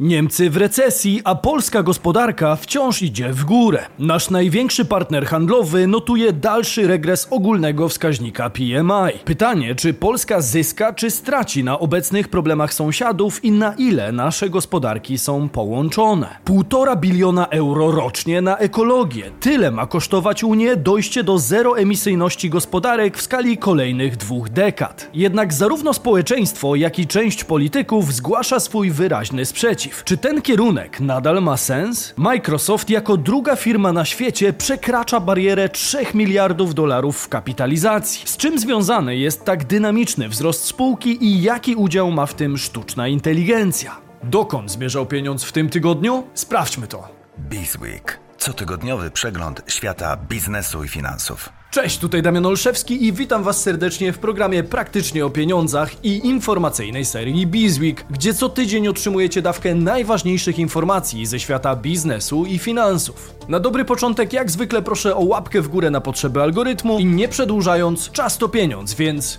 Niemcy w recesji, a polska gospodarka wciąż idzie w górę. Nasz największy partner handlowy notuje dalszy regres ogólnego wskaźnika PMI. Pytanie, czy Polska zyska, czy straci na obecnych problemach sąsiadów i na ile nasze gospodarki są połączone. Półtora biliona euro rocznie na ekologię. Tyle ma kosztować Unię dojście do zeroemisyjności gospodarek w skali kolejnych dwóch dekad. Jednak zarówno społeczeństwo, jak i część polityków zgłasza swój wyraźny sprzeciw przeciw. Czy ten kierunek nadal ma sens? Microsoft jako druga firma na świecie przekracza barierę 3 miliardów dolarów w kapitalizacji. Z czym związany jest tak dynamiczny wzrost spółki i jaki udział ma w tym sztuczna inteligencja? Dokąd zmierzał pieniądz w tym tygodniu? Sprawdźmy to. Bizweek. Cotygodniowy przegląd świata biznesu i finansów. Cześć, tutaj Damian Olszewski i witam Was serdecznie w programie Praktycznie o Pieniądzach i informacyjnej serii Bizweek, gdzie co tydzień otrzymujecie dawkę najważniejszych informacji ze świata biznesu i finansów. Na dobry początek, jak zwykle, proszę o łapkę w górę na potrzeby algorytmu i nie przedłużając, czas to pieniądz, więc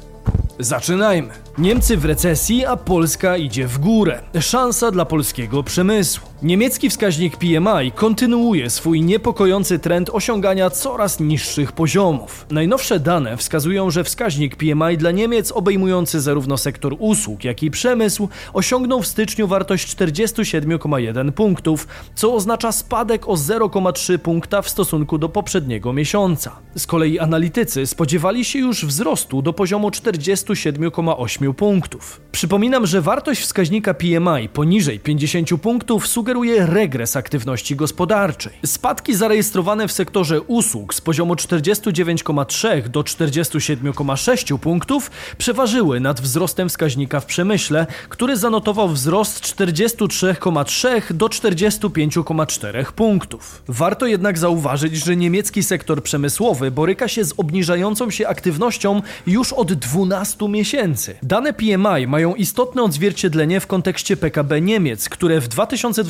Zaczynajmy. Niemcy w recesji, a Polska idzie w górę. Szansa dla polskiego przemysłu. Niemiecki wskaźnik PMI kontynuuje swój niepokojący trend osiągania coraz niższych poziomów. Najnowsze dane wskazują, że wskaźnik PMI dla Niemiec obejmujący zarówno sektor usług, jak i przemysł osiągnął w styczniu wartość 47,1 punktów, co oznacza spadek o 0,3 punkta w stosunku do poprzedniego miesiąca. Z kolei analitycy spodziewali się już wzrostu do poziomu 47,8 punktów. Przypominam, że wartość wskaźnika PMI poniżej 50 punktów sugeruje regres aktywności gospodarczej. Spadki zarejestrowane w sektorze usług z poziomu 49,3 do 47,6 punktów przeważyły nad wzrostem wskaźnika w przemyśle, który zanotował wzrost 43,3 do 45,4 punktów. Warto jednak zauważyć, że niemiecki sektor przemysłowy boryka się z obniżającą się aktywnością już od 12 miesięcy. Dane PMI mają istotne odzwierciedlenie w kontekście PKB Niemiec, które w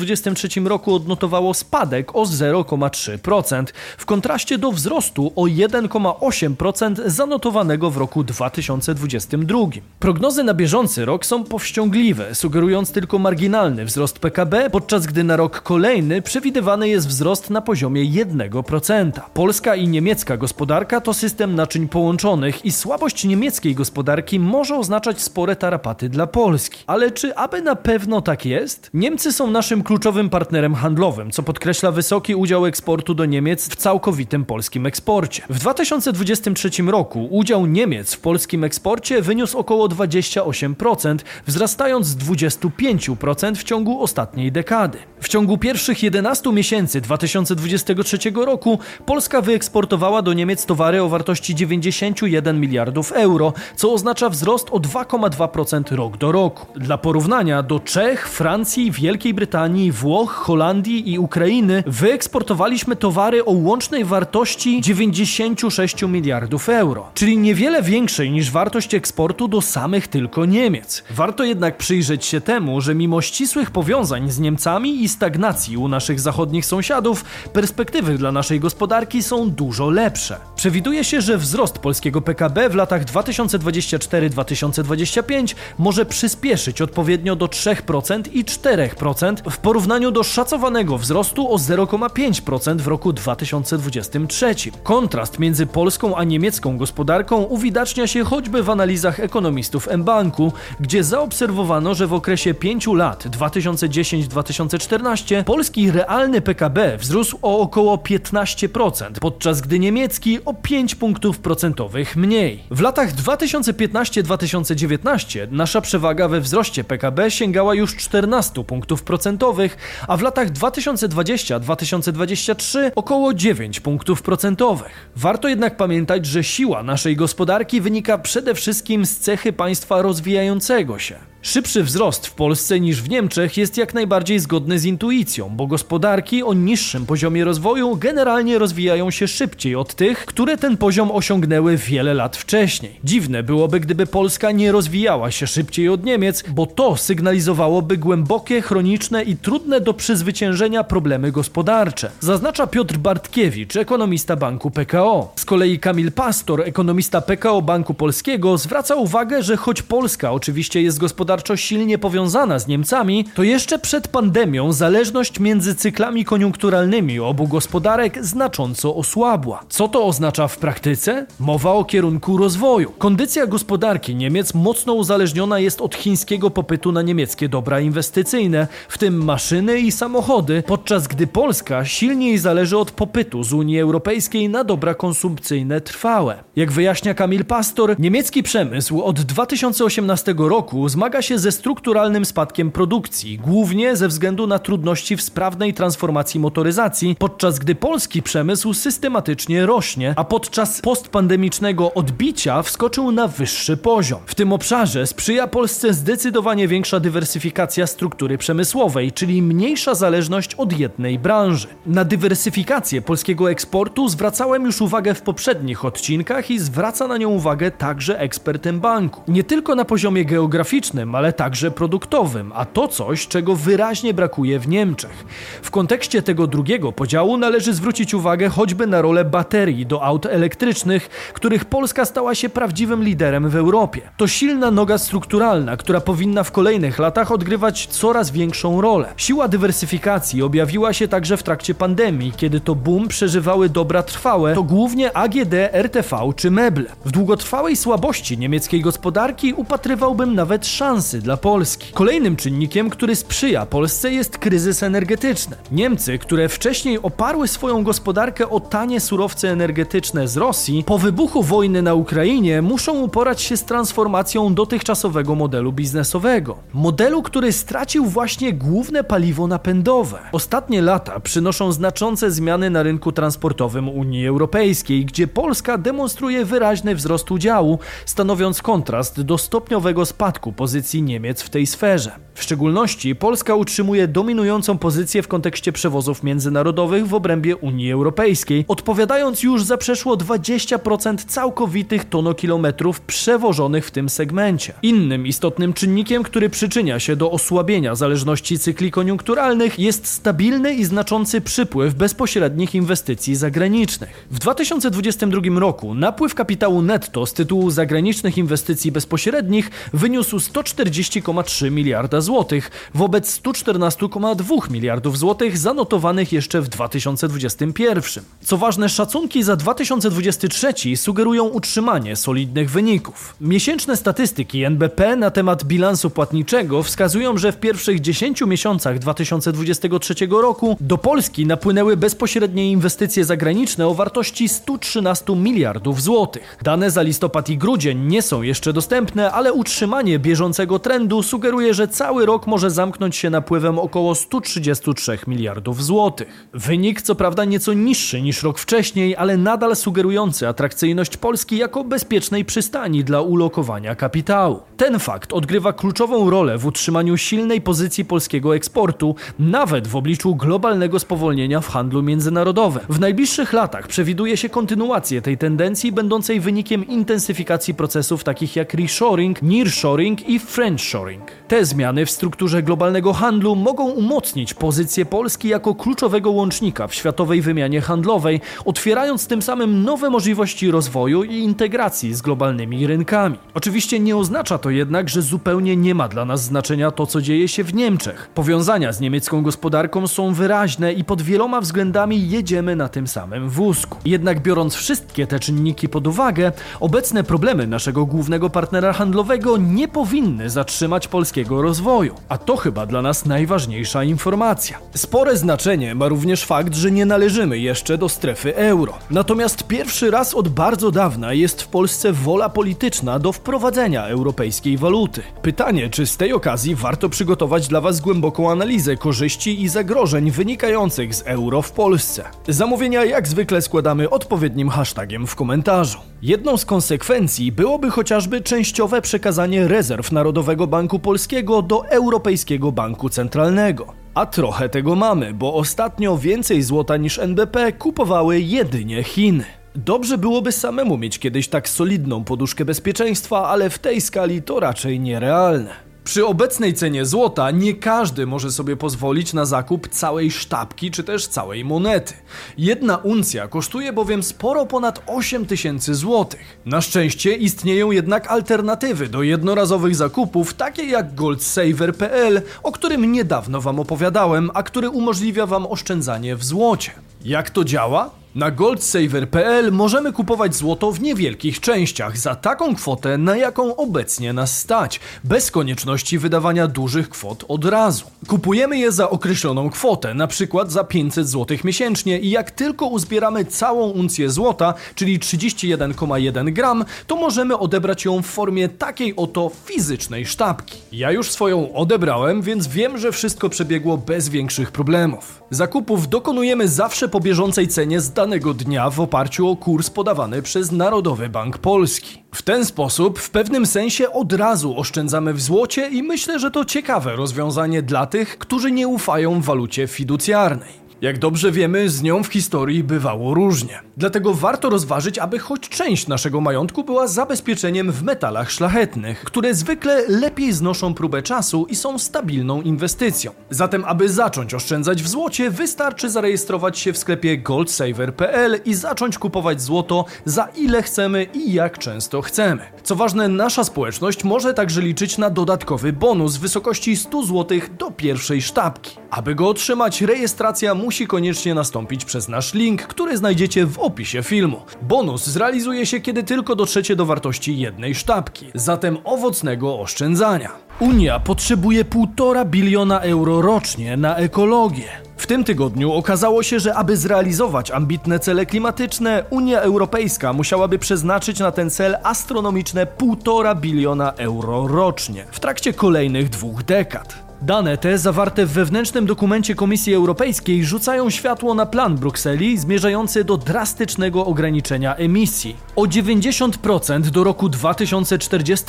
2023 roku odnotowało spadek o 0,3%, w kontraście do wzrostu o 1,8% zanotowanego w roku 2022. Prognozy na bieżący rok są powściągliwe, sugerując tylko marginalny wzrost PKB, podczas gdy na rok kolejny przewidywany jest wzrost na poziomie 1%. Polska i niemiecka gospodarka to system naczyń połączonych i słabość niemieckiej gospodarki może oznaczać spore tarapaty dla Polski. Ale czy aby na pewno tak jest? Niemcy są naszym kluczowym partnerem handlowym, co podkreśla wysoki udział eksportu do Niemiec w całkowitym polskim eksporcie. W 2023 roku udział Niemiec w polskim eksporcie wyniósł około 28%, wzrastając z 25% w ciągu ostatniej dekady. W ciągu pierwszych 11 miesięcy 2023 roku Polska wyeksportowała do Niemiec towary o wartości 91 miliardów euro, co oznacza wzrost o 2,2% rok do roku. Dla porównania do Czech, Francji, Wielkiej Brytanii, Włoch, Holandii i Ukrainy wyeksportowaliśmy towary o łącznej wartości 96 miliardów euro, czyli niewiele większej niż wartość eksportu do samych tylko Niemiec. Warto jednak przyjrzeć się temu, że mimo ścisłych powiązań z Niemcami i stagnacji u naszych zachodnich sąsiadów, perspektywy dla naszej gospodarki są dużo lepsze. Przewiduje się, że wzrost polskiego PKB w latach 2024-2025 może przyspieszyć odpowiednio do 3% i 4% w porównaniu do szacowanego wzrostu o 0,5% w roku 2023. Kontrast między polską a niemiecką gospodarką uwidacznia się choćby w analizach ekonomistów mBanku, gdzie zaobserwowano, że w okresie 5 lat 2010-2014 polski realny PKB wzrósł o około 15%, podczas gdy niemiecki o 5 punktów procentowych mniej. W latach 2015-2019 nasza przewaga we wzroście PKB sięgała już 14 punktów procentowych, a w latach 2020-2023 około 9 punktów procentowych. Warto jednak pamiętać, że siła naszej gospodarki wynika przede wszystkim z cechy państwa rozwijającego się. Szybszy wzrost w Polsce niż w Niemczech jest jak najbardziej zgodny z intuicją, bo gospodarki o niższym poziomie rozwoju generalnie rozwijają się szybciej od tych, które ten poziom osiągnęły wiele lat wcześniej. Dziwne byłoby, gdyby Polska nie rozwijała się szybciej od Niemiec, bo to sygnalizowałoby głębokie, chroniczne i trudne do przezwyciężenia problemy gospodarcze. Zaznacza Piotr Bartkiewicz, ekonomista Banku PKO. Z kolei Kamil Pastor, ekonomista PKO Banku Polskiego, zwraca uwagę, że choć Polska oczywiście jest gospodarką gospodarczo silnie powiązana z Niemcami, to jeszcze przed pandemią zależność między cyklami koniunkturalnymi obu gospodarek znacząco osłabła. Co to oznacza w praktyce? Mowa o kierunku rozwoju. Kondycja gospodarki Niemiec mocno uzależniona jest od chińskiego popytu na niemieckie dobra inwestycyjne, w tym maszyny i samochody, podczas gdy Polska silniej zależy od popytu z Unii Europejskiej na dobra konsumpcyjne trwałe. Jak wyjaśnia Kamil Pastor, niemiecki przemysł od 2018 roku zmaga się ze strukturalnym spadkiem produkcji, głównie ze względu na trudności w sprawnej transformacji motoryzacji, podczas gdy polski przemysł systematycznie rośnie, a podczas postpandemicznego odbicia wskoczył na wyższy poziom. W tym obszarze sprzyja Polsce zdecydowanie większa dywersyfikacja struktury przemysłowej, czyli mniejsza zależność od jednej branży. Na dywersyfikację polskiego eksportu zwracałem już uwagę w poprzednich odcinkach i zwraca na nią uwagę także ekspert banku. Nie tylko na poziomie geograficznym, ale także produktowym, a to coś, czego wyraźnie brakuje w Niemczech. W kontekście tego drugiego podziału należy zwrócić uwagę choćby na rolę baterii do aut elektrycznych, których Polska stała się prawdziwym liderem w Europie. To silna noga strukturalna, która powinna w kolejnych latach odgrywać coraz większą rolę. Siła dywersyfikacji objawiła się także w trakcie pandemii, kiedy to boom przeżywały dobra trwałe, to głównie AGD, RTV czy meble. W długotrwałej słabości niemieckiej gospodarki upatrywałbym nawet szansy dla Polski. Kolejnym czynnikiem, który sprzyja Polsce jest kryzys energetyczny. Niemcy, które wcześniej oparły swoją gospodarkę o tanie surowce energetyczne z Rosji, po wybuchu wojny na Ukrainie muszą uporać się z transformacją dotychczasowego modelu biznesowego. Modelu, który stracił właśnie główne paliwo napędowe. Ostatnie lata przynoszą znaczące zmiany na rynku transportowym Unii Europejskiej, gdzie Polska demonstruje wyraźny wzrost udziału, stanowiąc kontrast do stopniowego spadku pozycji Niemiec w tej sferze. W szczególności Polska utrzymuje dominującą pozycję w kontekście przewozów międzynarodowych w obrębie Unii Europejskiej, odpowiadając już za przeszło 20% całkowitych tonokilometrów przewożonych w tym segmencie. Innym istotnym czynnikiem, który przyczynia się do osłabienia zależności cykli koniunkturalnych jest stabilny i znaczący przypływ bezpośrednich inwestycji zagranicznych. W 2022 roku napływ kapitału netto z tytułu zagranicznych inwestycji bezpośrednich wyniósł 140,3 miliarda złotych wobec 114,2 miliardów złotych zanotowanych jeszcze w 2021. Co ważne, szacunki za 2023 sugerują utrzymanie solidnych wyników. Miesięczne statystyki NBP na temat bilansu płatniczego wskazują, że w pierwszych 10 miesiącach 2023 roku do Polski napłynęły bezpośrednie inwestycje zagraniczne o wartości 113 miliardów złotych. Dane za listopad i grudzień nie są jeszcze dostępne, ale utrzymanie bieżącego trendu sugeruje, że cały rok może zamknąć się napływem około 133 miliardów złotych. Wynik co prawda nieco niższy niż rok wcześniej, ale nadal sugerujący atrakcyjność Polski jako bezpiecznej przystani dla ulokowania kapitału. Ten fakt odgrywa kluczową rolę w utrzymaniu silnej pozycji polskiego eksportu, nawet w obliczu globalnego spowolnienia w handlu międzynarodowym. W najbliższych latach przewiduje się kontynuację tej tendencji, będącej wynikiem intensyfikacji procesów takich jak reshoring, nearshoring i friendshoring. Te zmiany w strukturze globalnego handlu mogą umocnić pozycję Polski jako kluczowego łącznika w światowej wymianie handlowej, otwierając tym samym nowe możliwości rozwoju i integracji z globalnymi rynkami. Oczywiście nie oznacza to jednak, że zupełnie nie ma dla nas znaczenia to, co dzieje się w Niemczech. Powiązania z niemiecką gospodarką są wyraźne i pod wieloma względami jedziemy na tym samym wózku. Jednak biorąc wszystkie te czynniki pod uwagę, obecne problemy naszego głównego partnera handlowego nie powinny zatrzymać polskiego rozwoju. A to chyba dla nas najważniejsza informacja. Spore znaczenie ma również fakt, że nie należymy jeszcze do strefy euro. Natomiast pierwszy raz od bardzo dawna jest w Polsce wola polityczna do wprowadzenia europejskiej waluty. Pytanie, czy z tej okazji warto przygotować dla Was głęboką analizę korzyści i zagrożeń wynikających z euro w Polsce. Zamówienia jak zwykle składamy odpowiednim hashtagiem w komentarzu. Jedną z konsekwencji byłoby chociażby częściowe przekazanie rezerw Narodowego Banku Polskiego do Europejskiego Banku Centralnego. A trochę tego mamy, bo ostatnio więcej złota niż NBP kupowały jedynie Chiny. Dobrze byłoby samemu mieć kiedyś tak solidną poduszkę bezpieczeństwa, ale w tej skali to raczej nierealne. Przy obecnej cenie złota nie każdy może sobie pozwolić na zakup całej sztabki czy też całej monety. Jedna uncja kosztuje bowiem sporo ponad 8 tysięcy złotych. Na szczęście istnieją jednak alternatywy do jednorazowych zakupów, takie jak goldsaver.pl, o którym niedawno Wam opowiadałem, a który umożliwia Wam oszczędzanie w złocie. Jak to działa? Na goldsaver.pl możemy kupować złoto w niewielkich częściach za taką kwotę, na jaką obecnie nas stać, bez konieczności wydawania dużych kwot od razu. Kupujemy je za określoną kwotę, na przykład za 500 zł miesięcznie i jak tylko uzbieramy całą uncję złota, czyli 31,1 gram, to możemy odebrać ją w formie takiej oto fizycznej sztabki. Ja już swoją odebrałem, więc wiem, że wszystko przebiegło bez większych problemów. Zakupów dokonujemy zawsze po bieżącej cenie z danego dnia w oparciu o kurs podawany przez Narodowy Bank Polski. W ten sposób w pewnym sensie od razu oszczędzamy w złocie i myślę, że to ciekawe rozwiązanie dla tych, którzy nie ufają walucie fiducjarnej. Jak dobrze wiemy, z nią w historii bywało różnie. Dlatego warto rozważyć, aby choć część naszego majątku była zabezpieczeniem w metalach szlachetnych, które zwykle lepiej znoszą próbę czasu i są stabilną inwestycją. Zatem, aby zacząć oszczędzać w złocie, wystarczy zarejestrować się w sklepie goldsaver.pl i zacząć kupować złoto za ile chcemy i jak często chcemy. Co ważne, nasza społeczność może także liczyć na dodatkowy bonus w wysokości 100 zł do pierwszej sztabki. Aby go otrzymać, rejestracja musi koniecznie nastąpić przez nasz link, który znajdziecie w opisie filmu. Bonus zrealizuje się, kiedy tylko dotrzecie do wartości jednej sztabki, zatem owocnego oszczędzania. Unia potrzebuje 1,5 biliona euro rocznie na ekologię. W tym tygodniu okazało się, że aby zrealizować ambitne cele klimatyczne, Unia Europejska musiałaby przeznaczyć na ten cel astronomiczne 1,5 biliona euro rocznie w trakcie kolejnych dwóch dekad. Dane te, zawarte w wewnętrznym dokumencie Komisji Europejskiej, rzucają światło na plan Brukseli zmierzający do drastycznego ograniczenia emisji o 90% do roku 2040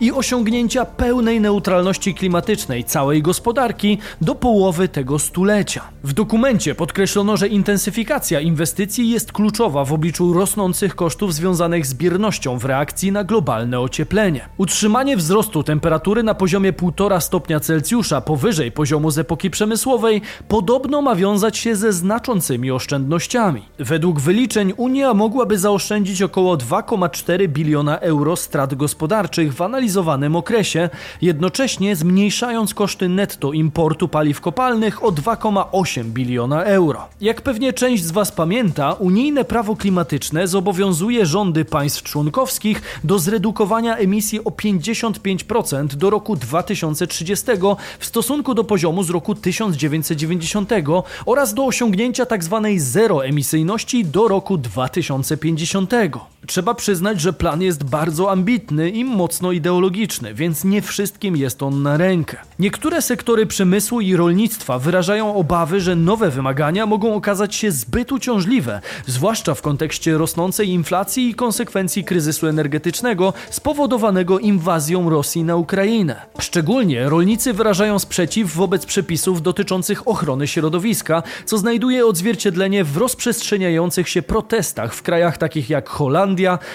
i osiągnięcia pełnej neutralności klimatycznej całej gospodarki do połowy tego stulecia. W dokumencie podkreślono, że intensyfikacja inwestycji jest kluczowa w obliczu rosnących kosztów związanych z biernością w reakcji na globalne ocieplenie. Utrzymanie wzrostu temperatury na poziomie 1,5 stopnia Celsjusza powyżej poziomu z epoki przemysłowej podobno ma wiązać się ze znaczącymi oszczędnościami. Według wyliczeń Unia mogłaby zaoszczędzić około 2,4 biliona euro strat gospodarczych w analizowanym okresie, jednocześnie zmniejszając koszty netto importu paliw kopalnych o 2,8 biliona euro. Jak pewnie część z Was pamięta, unijne prawo klimatyczne zobowiązuje rządy państw członkowskich do zredukowania emisji o 55% do roku 2030 w stosunku do poziomu z roku 1990 oraz do osiągnięcia tzw. Tak zeroemisyjności do roku 2050. Trzeba przyznać, że plan jest bardzo ambitny i mocno ideologiczny, więc nie wszystkim jest on na rękę. Niektóre sektory przemysłu i rolnictwa wyrażają obawy, że nowe wymagania mogą okazać się zbyt uciążliwe, zwłaszcza w kontekście rosnącej inflacji i konsekwencji kryzysu energetycznego spowodowanego inwazją Rosji na Ukrainę. Szczególnie rolnicy wyrażają sprzeciw wobec przepisów dotyczących ochrony środowiska, co znajduje odzwierciedlenie w rozprzestrzeniających się protestach w krajach takich jak Holandia,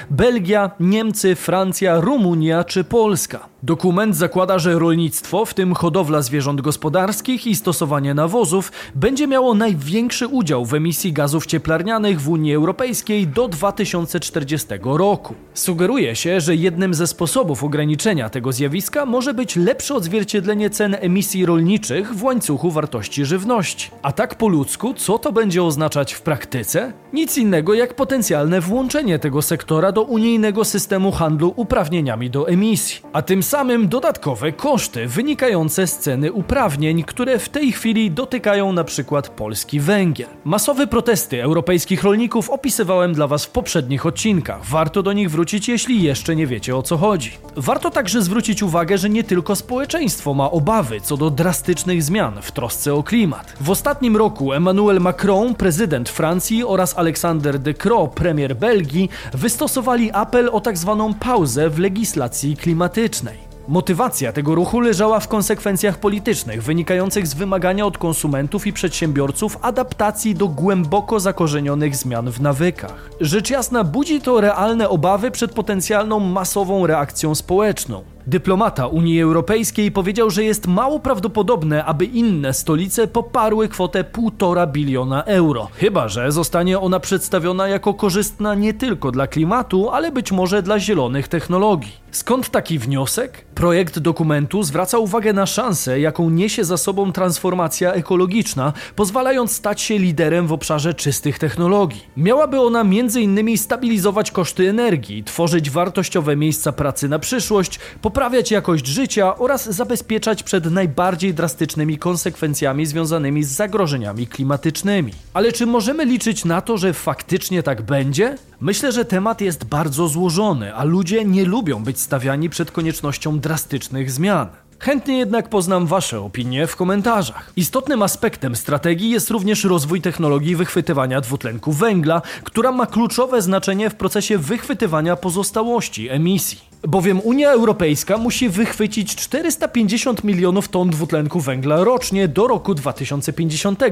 Belgia, Niemcy, Francja, Rumunia czy Polska. Dokument zakłada, że rolnictwo, w tym hodowla zwierząt gospodarskich i stosowanie nawozów, będzie miało największy udział w emisji gazów cieplarnianych w Unii Europejskiej do 2040 roku. Sugeruje się, że jednym ze sposobów ograniczenia tego zjawiska może być lepsze odzwierciedlenie cen emisji rolniczych w łańcuchu wartości żywności. A tak po ludzku, co to będzie oznaczać w praktyce? Nic innego jak potencjalne włączenie tego sektora do unijnego systemu handlu uprawnieniami do emisji, a tym samym dodatkowe koszty wynikające z ceny uprawnień, które w tej chwili dotykają przykład polski węgiel. Masowe protesty europejskich rolników opisywałem dla Was w poprzednich odcinkach. Warto do nich wrócić, jeśli jeszcze nie wiecie o co chodzi. Warto także zwrócić uwagę, że nie tylko społeczeństwo ma obawy co do drastycznych zmian w trosce o klimat. W ostatnim roku Emmanuel Macron, prezydent Francji oraz Alexander De Croo, premier Belgii, wystosowali apel o tak zwaną pauzę w legislacji klimatycznej. Motywacja tego ruchu leżała w konsekwencjach politycznych, wynikających z wymagania od konsumentów i przedsiębiorców adaptacji do głęboko zakorzenionych zmian w nawykach. Rzecz jasna, budzi to realne obawy przed potencjalną masową reakcją społeczną. Dyplomata Unii Europejskiej powiedział, że jest mało prawdopodobne, aby inne stolice poparły kwotę 1,5 biliona euro. Chyba, że zostanie ona przedstawiona jako korzystna nie tylko dla klimatu, ale być może dla zielonych technologii. Skąd taki wniosek? Projekt dokumentu zwraca uwagę na szansę, jaką niesie za sobą transformacja ekologiczna, pozwalając stać się liderem w obszarze czystych technologii. Miałaby ona m.in. stabilizować koszty energii, tworzyć wartościowe miejsca pracy na przyszłość, poprawiać jakość życia oraz zabezpieczać przed najbardziej drastycznymi konsekwencjami związanymi z zagrożeniami klimatycznymi. Ale czy możemy liczyć na to, że faktycznie tak będzie? Myślę, że temat jest bardzo złożony, a ludzie nie lubią być stawiani przed koniecznością drastycznych zmian. Chętnie jednak poznam Wasze opinie w komentarzach. Istotnym aspektem strategii jest również rozwój technologii wychwytywania dwutlenku węgla, która ma kluczowe znaczenie w procesie wychwytywania pozostałości emisji bowiem Unia Europejska musi wychwycić 450 milionów ton dwutlenku węgla rocznie do roku 2050,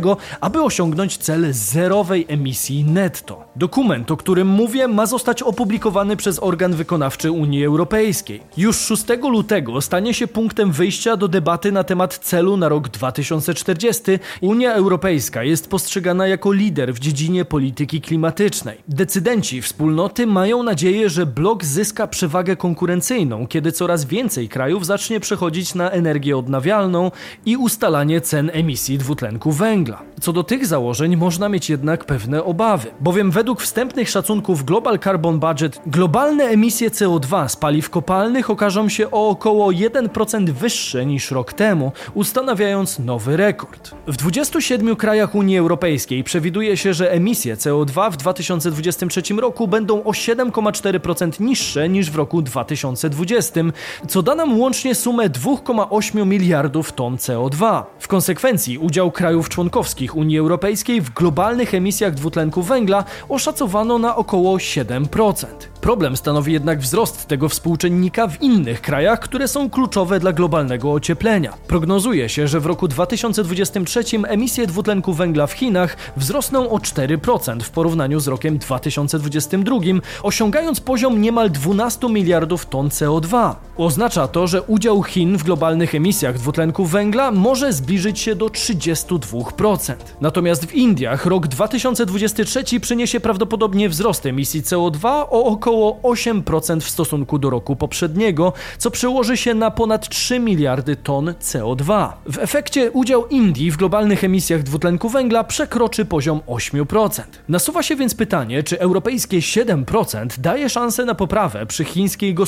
aby osiągnąć cel zerowej emisji netto. Dokument, o którym mówię, ma zostać opublikowany przez organ wykonawczy Unii Europejskiej. Już 6 lutego stanie się punktem wyjścia do debaty na temat celu na rok 2040. Unia Europejska jest postrzegana jako lider w dziedzinie polityki klimatycznej. Decydenci wspólnoty mają nadzieję, że blok zyska przewagę konkurencyjną konkurencyjną, kiedy coraz więcej krajów zacznie przechodzić na energię odnawialną i ustalanie cen emisji dwutlenku węgla. Co do tych założeń można mieć jednak pewne obawy, bowiem według wstępnych szacunków Global Carbon Budget globalne emisje CO2 z paliw kopalnych okażą się o około 1% wyższe niż rok temu, ustanawiając nowy rekord. W 27 krajach Unii Europejskiej przewiduje się, że emisje CO2 w 2023 roku będą o 7,4% niższe niż w roku 2020. 2020, co da nam łącznie sumę 2,8 miliardów ton CO2. W konsekwencji udział krajów członkowskich Unii Europejskiej w globalnych emisjach dwutlenku węgla oszacowano na około 7%. Problem stanowi jednak wzrost tego współczynnika w innych krajach, które są kluczowe dla globalnego ocieplenia. Prognozuje się, że w roku 2023 emisje dwutlenku węgla w Chinach wzrosną o 4% w porównaniu z rokiem 2022, osiągając poziom niemal 12 miliardów ton CO2. Oznacza to, że udział Chin w globalnych emisjach dwutlenku węgla może zbliżyć się do 32%. Natomiast w Indiach rok 2023 przyniesie prawdopodobnie wzrost emisji CO2 o około 8% w stosunku do roku poprzedniego, co przełoży się na ponad 3 miliardy ton CO2. W efekcie udział Indii w globalnych emisjach dwutlenku węgla przekroczy poziom 8%. Nasuwa się więc pytanie, czy europejskie 7% daje szansę na poprawę przy chińskiej gospodarce,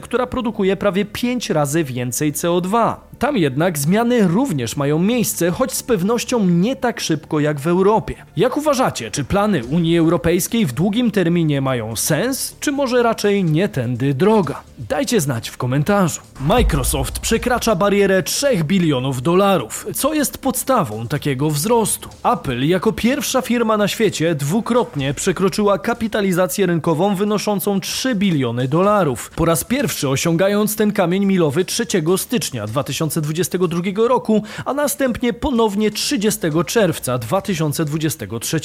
która produkuje prawie 5 razy więcej CO2. Tam jednak zmiany również mają miejsce, choć z pewnością nie tak szybko jak w Europie. Jak uważacie, czy plany Unii Europejskiej w długim terminie mają sens, czy może raczej nie tędy droga? Dajcie znać w komentarzu. Microsoft przekracza barierę 3 bilionów dolarów, co jest podstawą takiego wzrostu. Apple jako pierwsza firma na świecie dwukrotnie przekroczyła kapitalizację rynkową wynoszącą 3 biliony dolarów, po raz pierwszy osiągając ten kamień milowy 3 stycznia 2022 roku, a następnie ponownie 30 czerwca 2023.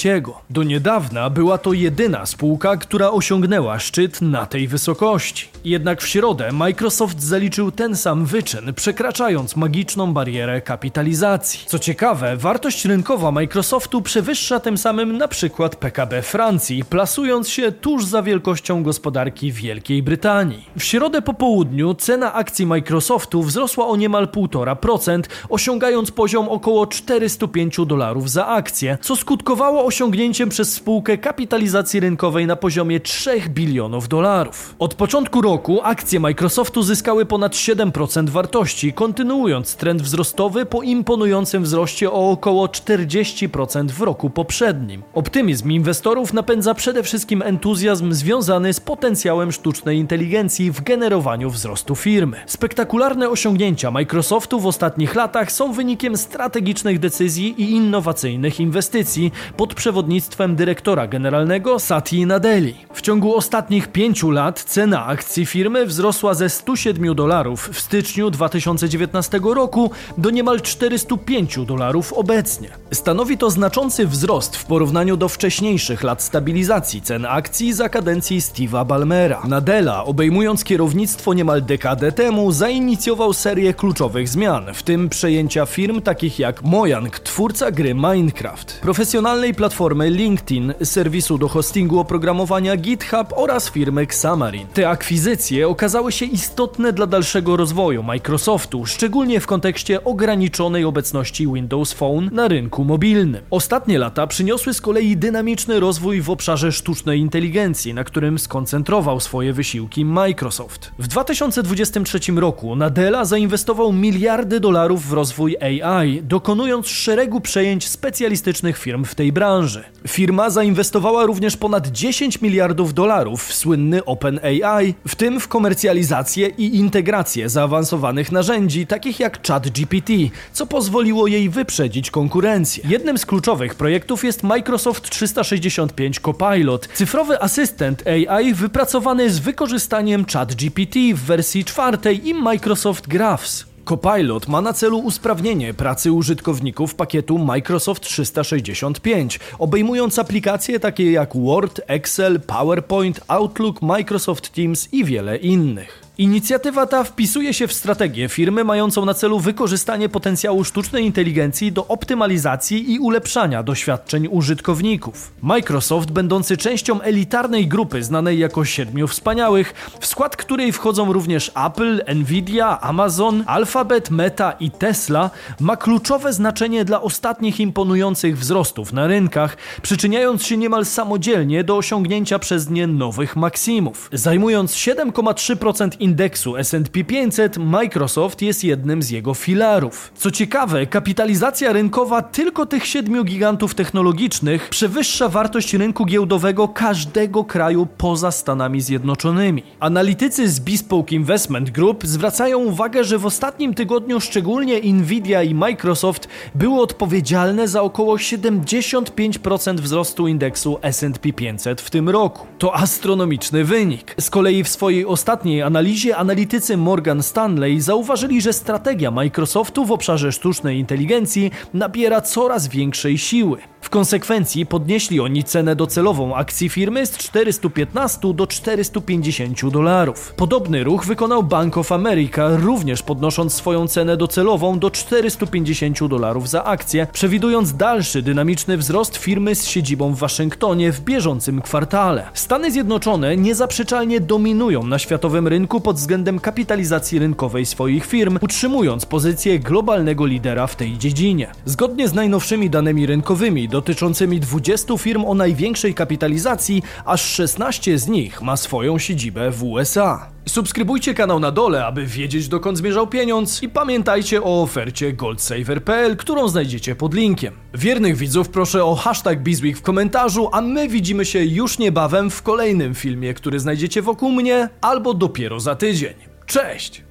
Do niedawna była to jedyna spółka, która osiągnęła szczyt na tej wysokości. Jednak w środę Microsoft zaliczył ten sam wyczyn, przekraczając magiczną barierę kapitalizacji. Co ciekawe, wartość rynkowa Microsoftu przewyższa tym samym na przykład PKB Francji, plasując się tuż za wielkością gospodarki Wielkiej Brytanii. W środę po południu cena akcji Microsoftu wzrosła o niemal 1,5%, osiągając poziom około 405 dolarów za akcję, co skutkowało osiągnięciem przez spółkę kapitalizacji rynkowej na poziomie 3 bilionów dolarów. Od początku roku akcje Microsoftu zyskały ponad 7% wartości, kontynuując trend wzrostowy po imponującym wzroście o około 40% w roku poprzednim. Optymizm inwestorów napędza przede wszystkim entuzjazm związany z potencjałem sztucznej inteligencji w generowaniu wzrostu firmy. Spektakularne osiągnięcia Microsoftu Microsoftu w ostatnich latach są wynikiem strategicznych decyzji i innowacyjnych inwestycji pod przewodnictwem dyrektora generalnego Satya Nadeli. W ciągu ostatnich pięciu lat cena akcji firmy wzrosła ze 107 dolarów w styczniu 2019 roku do niemal 405 dolarów obecnie. Stanowi to znaczący wzrost w porównaniu do wcześniejszych lat stabilizacji cen akcji za kadencji Steve'a Ballmera. Nadella, obejmując kierownictwo niemal dekadę temu, zainicjował serię kluczowych zmian, w tym przejęcia firm takich jak Mojang, twórca gry Minecraft, profesjonalnej platformy LinkedIn, serwisu do hostingu oprogramowania GitHub oraz firmy Xamarin. Te akwizycje okazały się istotne dla dalszego rozwoju Microsoftu, szczególnie w kontekście ograniczonej obecności Windows Phone na rynku mobilnym. Ostatnie lata przyniosły z kolei dynamiczny rozwój w obszarze sztucznej inteligencji, na którym skoncentrował swoje wysiłki Microsoft. W 2023 roku Nadella zainwestował miliardy dolarów w rozwój AI, dokonując szeregu przejęć specjalistycznych firm w tej branży. Firma zainwestowała również ponad 10 miliardów dolarów w słynny OpenAI, w tym w komercjalizację i integrację zaawansowanych narzędzi takich jak ChatGPT, co pozwoliło jej wyprzedzić konkurencję. Jednym z kluczowych projektów jest Microsoft 365 Copilot, cyfrowy asystent AI wypracowany z wykorzystaniem ChatGPT w wersji czwartej i Microsoft Graphs. Copilot ma na celu usprawnienie pracy użytkowników pakietu Microsoft 365, obejmując aplikacje takie jak Word, Excel, PowerPoint, Outlook, Microsoft Teams i wiele innych. Inicjatywa ta wpisuje się w strategię firmy mającą na celu wykorzystanie potencjału sztucznej inteligencji do optymalizacji i ulepszania doświadczeń użytkowników. Microsoft, będący częścią elitarnej grupy znanej jako Siedmiu Wspaniałych, w skład której wchodzą również Apple, Nvidia, Amazon, Alphabet, Meta i Tesla, ma kluczowe znaczenie dla ostatnich imponujących wzrostów na rynkach, przyczyniając się niemal samodzielnie do osiągnięcia przez nie nowych maksimów. Zajmując 7,3% indeksu S&P 500 Microsoft jest jednym z jego filarów. Co ciekawe, kapitalizacja rynkowa tylko tych siedmiu gigantów technologicznych przewyższa wartość rynku giełdowego każdego kraju poza Stanami Zjednoczonymi. Analitycy z Bespoke Investment Group zwracają uwagę, że w ostatnim tygodniu szczególnie Nvidia i Microsoft były odpowiedzialne za około 75% wzrostu indeksu S&P 500 w tym roku. To astronomiczny wynik. Z kolei w swojej ostatniej analizie analizie analitycy Morgan Stanley zauważyli, że strategia Microsoftu w obszarze sztucznej inteligencji nabiera coraz większej siły. W konsekwencji podnieśli oni cenę docelową akcji firmy z 415 do 450 dolarów. Podobny ruch wykonał Bank of America, również podnosząc swoją cenę docelową do 450 dolarów za akcję, przewidując dalszy dynamiczny wzrost firmy z siedzibą w Waszyngtonie w bieżącym kwartale. Stany Zjednoczone niezaprzeczalnie dominują na światowym rynku pod względem kapitalizacji rynkowej swoich firm, utrzymując pozycję globalnego lidera w tej dziedzinie. Zgodnie z najnowszymi danymi rynkowymi dotyczącymi 20 firm o największej kapitalizacji, aż 16 z nich ma swoją siedzibę w USA. Subskrybujcie kanał na dole, aby wiedzieć dokąd zmierzał pieniądz i pamiętajcie o ofercie goldsaver.pl, którą znajdziecie pod linkiem. Wiernych widzów proszę o hashtag Bizweek w komentarzu, a my widzimy się już niebawem w kolejnym filmie, który znajdziecie wokół mnie albo dopiero za tydzień. Cześć!